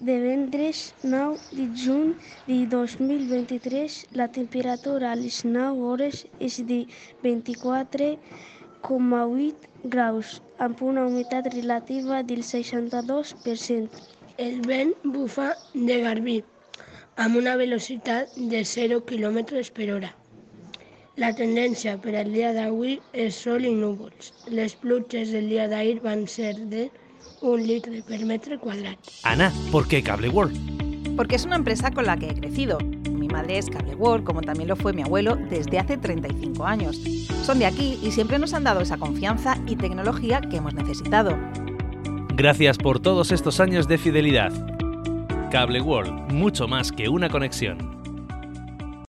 Divendres 9 de juny de 2023, la temperatura a les 9 hores és de 24,8 graus, amb una humitat relativa del 62%. El vent bufa de garbí, amb una velocitat de 0 km per hora. La tendència per al dia d'avui és sol i núvols. Les pluges del dia d'ahir van ser de un litre per metro cuadrado. Ana, ¿por qué Cable World? Porque es una empresa con la que he crecido. Mi madre es Cable World, como también lo fue mi abuelo desde hace 35 años. Son de aquí y siempre nos han dado esa confianza y tecnología que hemos necesitado. Gracias por todos estos años de fidelidad. Cable World, mucho más que una conexión.